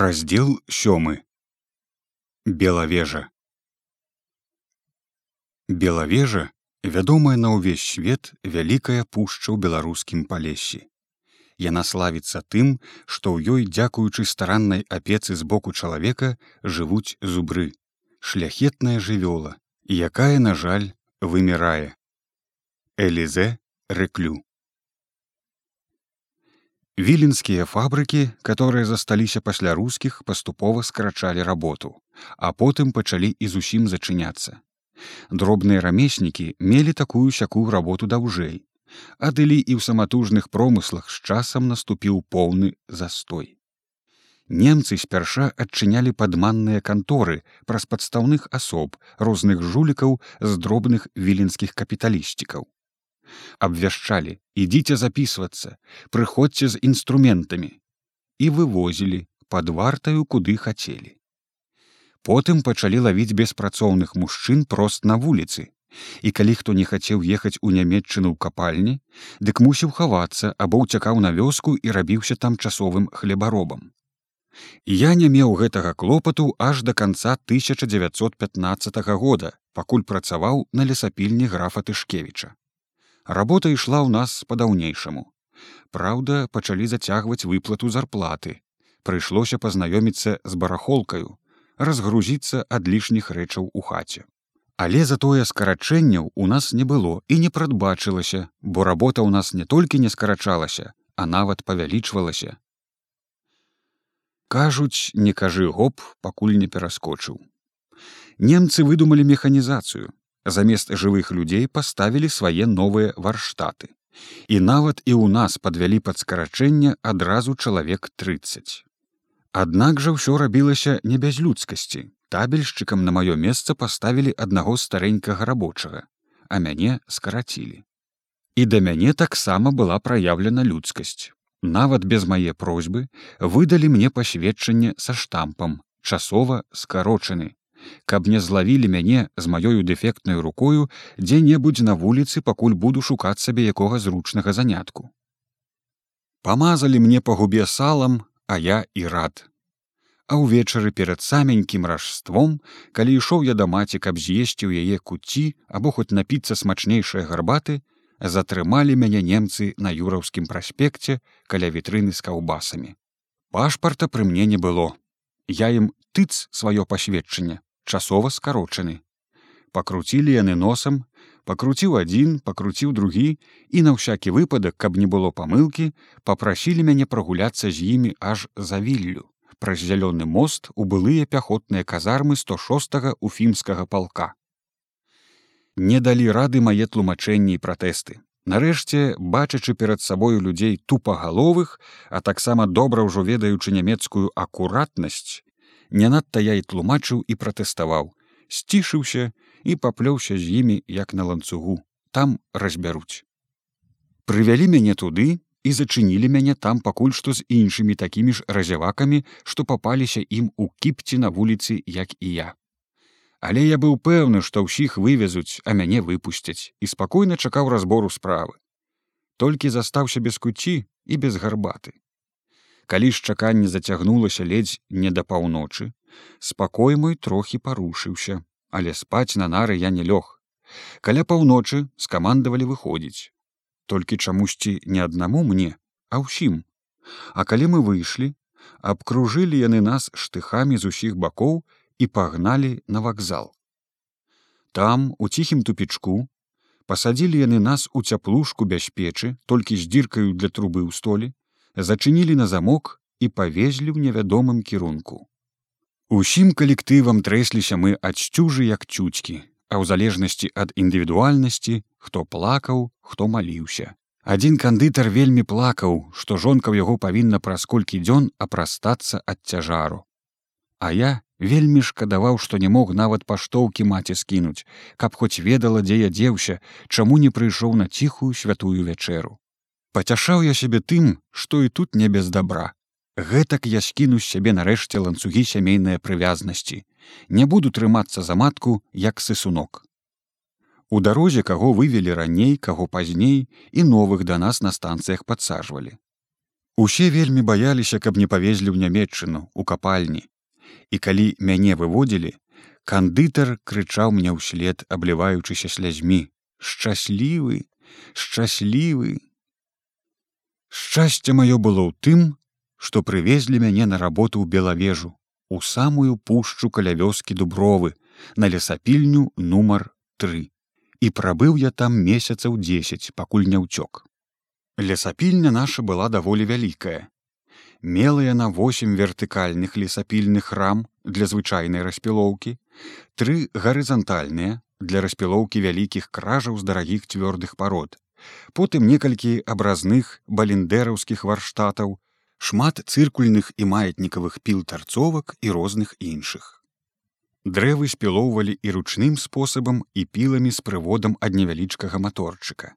раздзел сёмы. Белавежа белавежа вядомая на ўвесь свет вялікая пушча ў беларускім палесе. Яна славіцца тым што ў ёй дзякуючы стараннай апецы з боку чалавека жывуць зубры шляхетная жывёла якая на жаль вымірае. Элізе рэклю Віленскія фабрыкі, которые засталіся пасля рускіх паступова скарачалі работу, а потым пачалі і зусім зачыняцца. Дробныя рамеснікі мелі такую сякую работу даўжэй. Адылі і ў саматужных промыслах з часам наступіў поўны застой. Немцы спярша адчынялі падманныя канторы праз падстаўных асоб розных жулікаў з дробных віленскіх капіталісцікаў абвяшчалі ідзіце записывацца прыходзьце з інструментамі і вывозілі под вартаю куды хацелі потым пачалі лавіць беспрацоўных мужчын прост на вуліцы і калі хто не хацеў ехаць у нямметчыну ў капальні дык мусіў хавацца або ўцякаў на вёску і рабіўся там часовым хлебаробам. Я не меў гэтага клопату аж до конца 1915 года пакуль працаваў на лесапільні графа тышкевіча Работа ішла ў нас па-даўнейшаму. Праўда, пачалі зацягваць выплату зарплаты. Прыйшлося пазнаёміцца з барахолкаю, разгрузіцца ад лішніх рэчаў у хаце. Але затое скарачэнняў у нас не было і не прадбачылася, бо работа ў нас не толькі не скарачалася, а нават павялічвалася. Кажуць, не кажы гоп, пакуль не пераскочыў. Немцы выдумалі механізацыю, замест жывых людзей паставілі свае новыя варштаты. І нават і ў нас падвялі пад скарачэнне адразу чалавек 30. Аднак жа ўсё рабілася не без людскасці. Табельшчыкам на маё месца паставілі аднаго старэнькага рабочага, а мяне скарацілі. І да мяне таксама была праяўлена людскасць. Нават без мае просьбы выдалі мне пасведчанне са штампам, часова скарочаны, каб не злавілі мяне з маёю дэфектнаю рукою дзе-небудзь на вуліцы пакуль буду шукаць сабе якога зручнага занятку. Памазалі мне па губе салам а я і рад. А ўвечары перад саменькім ражством калі ішоў я да маці каб з'есці ў яе куці або хоць напіцца смачнейшай гарбаты затрымалі мяне немцы на юраўскім праспекце каля вітрыны з каўбасамі. Пашпарта пры мне не было. Я ім тыц сваё пасведчанне часова скарочаны. Пакруцілі яны носам, пакруціў адзін, пакруціў другі і на ўсякі выпадак, каб не было памылкі, папрасілі мяне прагуляцца з імі аж за віллю праз зялёны мост у былыя пяхотныя казармы 106 уфімскага палка. Не далі рады мае тлумачэнні і пратэсты. Нарэшце, бачачы перад сабою людзей тупагаловых, а таксама добра ўжо ведаючы нямецкую акуратнасць, не надта я і тлумачыў і пратэставаў. Сцішыўся і паплёўся з імі як на ланцугу. Там разбяруць. Прывялі мяне туды і зачынілі мяне там пакуль што з іншымі такімі ж разявакамі што папаліся ім у кіпці на вуліцы як і я. Але я быў пэўны што ўсіх вывезуць а мяне выпусцяць і спакойна чакаў разбору справы. Толькі застаўся без куці і без гарбаты калі ж чаканне зацягнулася ледзь не да паўночы спакой мой трохі парушыўся але спаць на нары я не лёг. Каля паўночы скамандавалі выходзіць. Толькі чамусьці не аднаму мне а ўсім. А калі мы выйшлі абкружылі яны нас штыхамі з усіх бакоў і пагналі на вакзал. Там у ціхім тупічку пасадзілі яны нас у цяплушку бяспечы толькі з дзіркаю для трубы ў столі зачынілі на замок і павезлі ў невядомым кірунку. Усім калектывам трэсліся мы адсцюжы як цюцькі, а ў залежнасці ад індывідуальнасці, хто плакаў, хто маліўся. Адзін кандытар вельмі плакаў, што жонка ў яго павінна праз колькі дзён апрастацца ад цяжару. А я вельмі шкадаваў, што не мог нават паштоўкі маці скінуць, каб хоць ведала, дзе я дзеўся, чаму не прыйшоў на ціхую святую вячэру. Пацяшаў я сябе тым, што і тут не без добра. Гэтак я скіну з сябе нарэшце ланцугі сямейныя прывязнасці. Не буду трымацца за матку як сысунок. У дарозе каго вывелі раней, каго пазней і новых да нас на станцыях падсажвалі. Усе вельмі баяліся, каб не павезлі ў нямметчыну у капальні. І калі мяне выводзілі, кандытар крычаў мне ўслед, абліваючыся слязьмі: шчаслівы, шчаслівы. Шчасце маё было ў тым, што прывезлі мяне на работу ў белавежу, у самую пушчу каля вёскі дубровы, на лесапільню нумар 3. І прабыў я там месяцаў 10, пакуль не ўцёк. Лесапільня наша была даволі вялікая. Мела яна восем вертыкальных лесапільных рам для звычайнай распілоўкі, тры гарызантальныя для распілоўкі вялікіх кражаў з дарагіх цвёрдых парод, потым некалькі абразных баліндэраўскіх варштатаў, шмат цыркульных і маятнікавых піл тарцовак і розных іншых. Дрэвы спілоўвалі і ручным спосабам і піламі з прыводам ад невялічкага маторчыка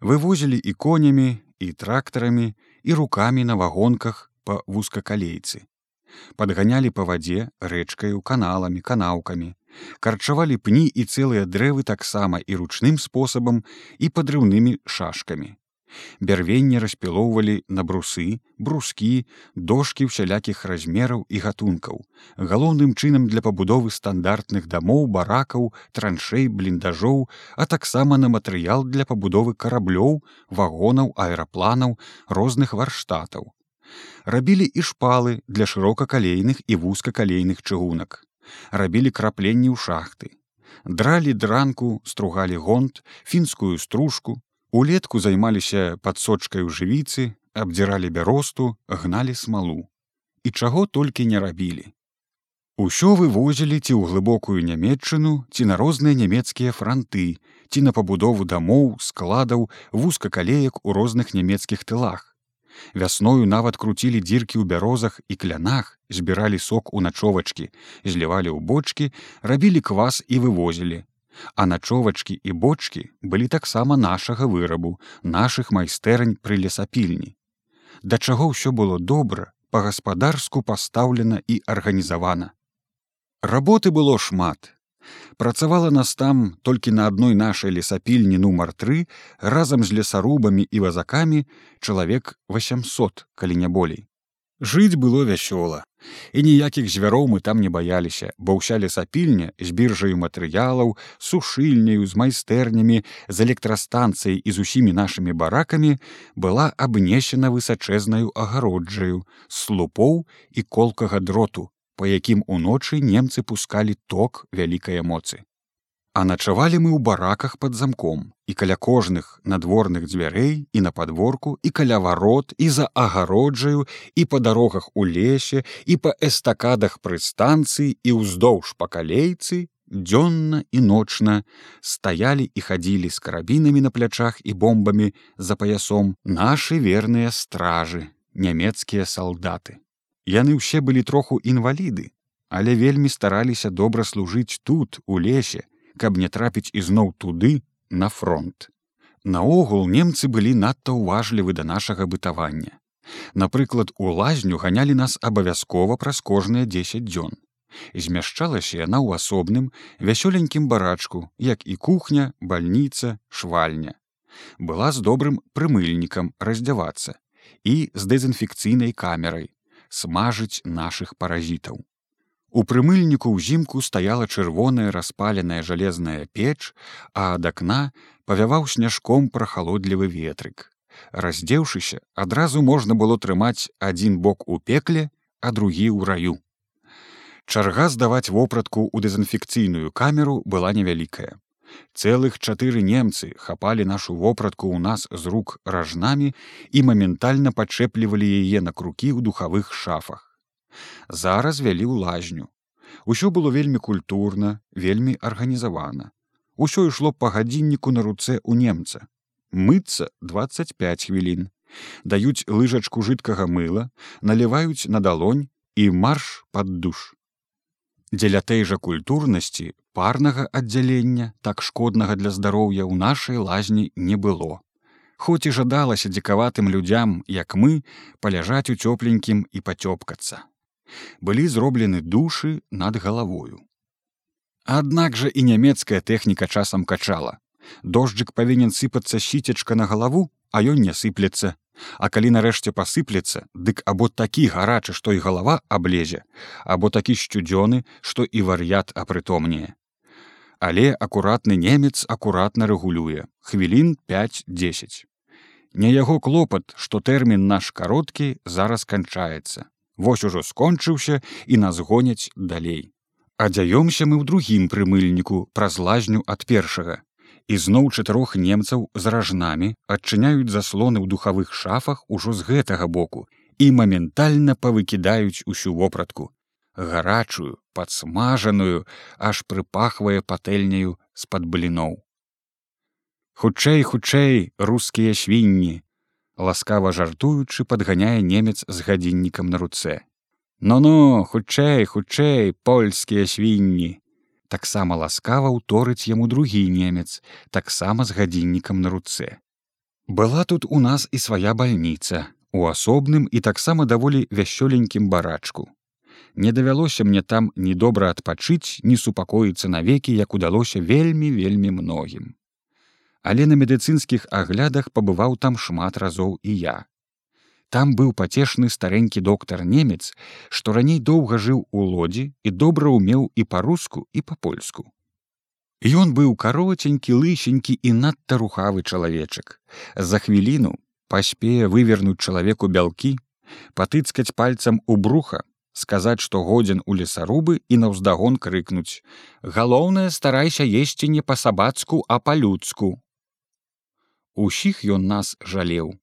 вывозілі і конямі і трактарамі і рукамі на вагонках па вузкакалейцы. Падганялі па вадзе рэчкаю каналамі канаўкамі, карчавалі пні і цэлыя дрэвы таксама і ручным спосабам і падрыўнымі шашкамі. Бярвенне распілоўвалі на брусы брускі дошкі ўсялякіх размераў і гатункаў галоўным чынам для пабудовы стандартных дамоў баракаў траншэй бліндажоў а таксама на матэрыял для пабудовы караблёў вагонаў аэрапланаў розных варштатаў. Рабілі і шпалы для шырокакалейных і вузкакалейных чыгунак рабілі крапленні ў шахты дралі дранку стругалі гонт фінскую стружку Улетку займаліся падсочкай у жывіцы, абдзіралі бяросту, гналі смалу. І чаго толькі не рабілі. Усё вывозілі ці ў глыбокую нямметчыну, ці на розныя нямецкія франты, ці на пабудову дамоў, складаў, вузкакалеек у розных нямецкіх тылах. Вясною нават круцілі дзіркі ў бярозах і клянах, збіралі сок у начовачкі, злівалі ў бочкі, рабілі квас і вывозілі, а начовачкі і бочкі былі таксама нашага вырабу нашых майстэрань пры лесапільні. Да чаго ўсё было добра па-гаспадарску пастаўлена і арганізавана. Работы было шмат працавала нас там толькі на адной нашай лесапільні нумар тры разам з лесарубамі і вазакамі чалавек 800 калі не болей. Жыць было вясёла, і ніякіх звяроў мы там не баяліся, бо ўся лесапільня з біржаю матэрыялаў, сушыльняю з майстэрнямі, з электрастанцыяй і з усімі нашымі баракамі была абнесена высачэзнаю агароджаю, слупоў і колкага дроту, па якім уночы немцы пускалі ток вялікай эмоцыі. А начавалі мы ў бараках под замком і каля кожных надворных дзвярэй і на подворку і каля варот і за агароджаю і па дарогах у лесе і па эстакадах пры станцыі і ўздоўж па калейцы дзённа і ночна стаялі і хадзілі з карабінамі на плячах і бомбамі за паясом нашы верныя стражы нямецкія салдаты яны ўсе былі троху інваліды але вельмі стараліся добра служыць тут у лесе каб не трапіць ізноў туды на фронт. Наогул немцы былі надта ўважлівы да нашага бытавання. Напрыклад, у лазню ганялі нас абавязкова праз кожныя 10 дзён. Змяшчалася яна ў асобным вясёленькім барачку, як і кухня, бальніца, швальня. Была з добрым прымыльнікам раздзявацца і з дэзінфекцыйнай камерай смажыць нашых паразітаў. У прымыльніку ўзімку стаяла чырвоная распаленая жалезная печ, а ад акна павяваў сняжком прахалодлівы ветрык. Раздзеўшыся, адразу можна было трымаць адзін бок у пекле, а другі ў раю. Чарга здаваць вопратку ў дэзінфекцыйную камеру была невялікая. Цэлых чатыры немцы хапалі нашу вопратку ў нас з рук ражнамі і моментальна пачэплівалі яе на крукі ў духавых шафах. Зараз вялі ў лазню усё было вельмі культурна вельмі арганізавана. Усё ішло па гадзінніку на руцэ у немца. Мыцца 25 хвілін. Даюць лыжачку жыткага мыла наліваюць на далонь і марш под душ дзеля той жа культурнасці парнага аддзялення так шкоднага для здароўя ў нашай лазні не было хоць і жадалася дзікаватым людзям як мы паляжаць у цёпленькім і пацёпкацца былі зроблены душы над галавою. Аднак жа і нямецкая тэхніка часам качала. Дожджык павінен сыпацца сіцечка на галаву, а ён не сыплецца. А калі нарэшце пасыплецца, дык або такі гарачы, што і галава аблезе, або такі сцюдзёны, што і вар'ят апрытомнее. Але акуратны немец акуратна рэгулюе хвілін 5-10. Не яго клопат, што тэрмін наш кароткі зараз канчаецца. Вось ужо скончыўся і нас гоняць далей. Адзяёмся мы ў другім прымыльніку праз лазню ад першага ізноў чатырох немцаў з ражнамі адчыняюць заслоны ў духавых шафах ужо з гэтага боку і моментальна павыкідаюць усю вопратку. Гарачую падсмажаную аж прыпахвае патэльняю з-пад бліноў. Хутчэй хутчэй рускія свінні ласкава жартуючы падганяе немец з гадзіннікам на руцэ. Но ну хутчэй хутчэй польскія свінні таксама ласкава ўторыць яму другі немец таксама з гадзіннікам на руцэ. Была тут у нас і свая бальніца у асобным і таксама даволі вясёленькім барачку. Не давялося мне там ні добра адпачыць ні супакоіцца навекі як удалося вельмі вельмі многім. Але на медыцынскіх аглядах пабываў там шмат разоў і я Там быў пацешны старэнькі доктар немец, што раней доўга жыў у лодзі і добра ўмеў і па-руску і па-польску. Ён быў кароценькі лысенькі і надта рухавы чалавечак. За хвіліну паспее вывернуць чалавеку бялкі, патыцкаць пальцам у бруха, сказаць, што годзін у лесарубы і наўздагон крыкнуць: « Галоўнае старайся есці не па-сабацку, а па-людску. Усіх ён нас жалеў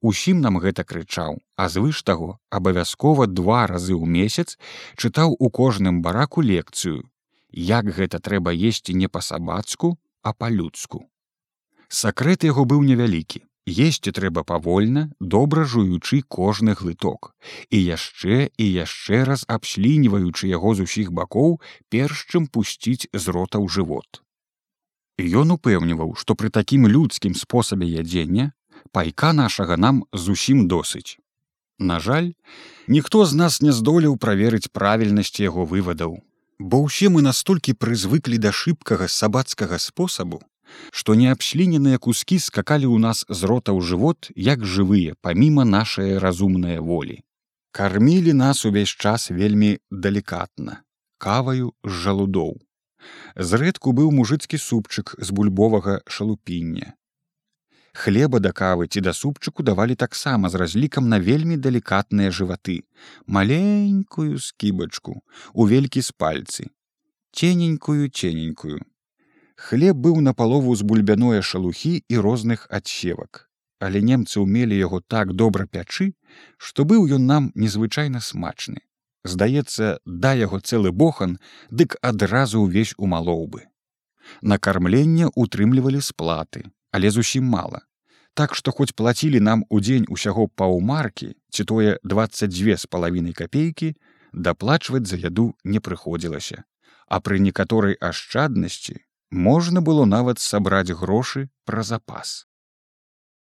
Усім нам гэта крычаў, а звыш таго абавязкова два разы ў месяц чытаў у кожным бараку лекцыю, як гэта трэба есці не па-сабацку, а па-людску. Сакрэт яго быў невялікі. Есці трэба павольна, добра жуючы кожны глыток. І яшчэ і яшчэ раз абслініваючы яго з усіх бакоў, перш чым пусціць з рота ў жывот. Ён упэўніваў, што пры такім людскім спосабе ядзення пайка нашага нам зусім досыць. На жаль, ніхто з нас не здолеў праверыць правільнасць яго вывадаў, бо ўсе мы настолькі прызвыклі да шыбкага сабацкага спосабу, што неабсліненыя кускі скакалі ў нас з рота ў жывот як жывыя паміма нашай разумныя волі. Кармілі нас увесь час вельмі далікатна, каваю з жалудоў. Зрэдку быў мужыцкі супчык з бульбовага шалупіння, хлеба да кавы ці да супчыку давалі таксама з разлікам на вельмі далікатныя жываты. Маленькую скібачку у велькі з пальцы. Цененькую цененькую. Хлеб быў на палову з бульбяное шалухі і розных адсевак. Але немцы ўмелі яго так добра пячы што быў ён нам незвычайна смачны. Здаецца да яго цэлы бохан дык адразу ўвесь умалоў бы. На кармленне утрымлівалі сплаты але зусім мала так што хоць плацілі нам удзень усяго паўмаркі ці тое 22 з палавінай капейкі даплачваць за яду не прыходзілася а пры некаторай ашчаднасці можна было нават сабраць грошы пра запас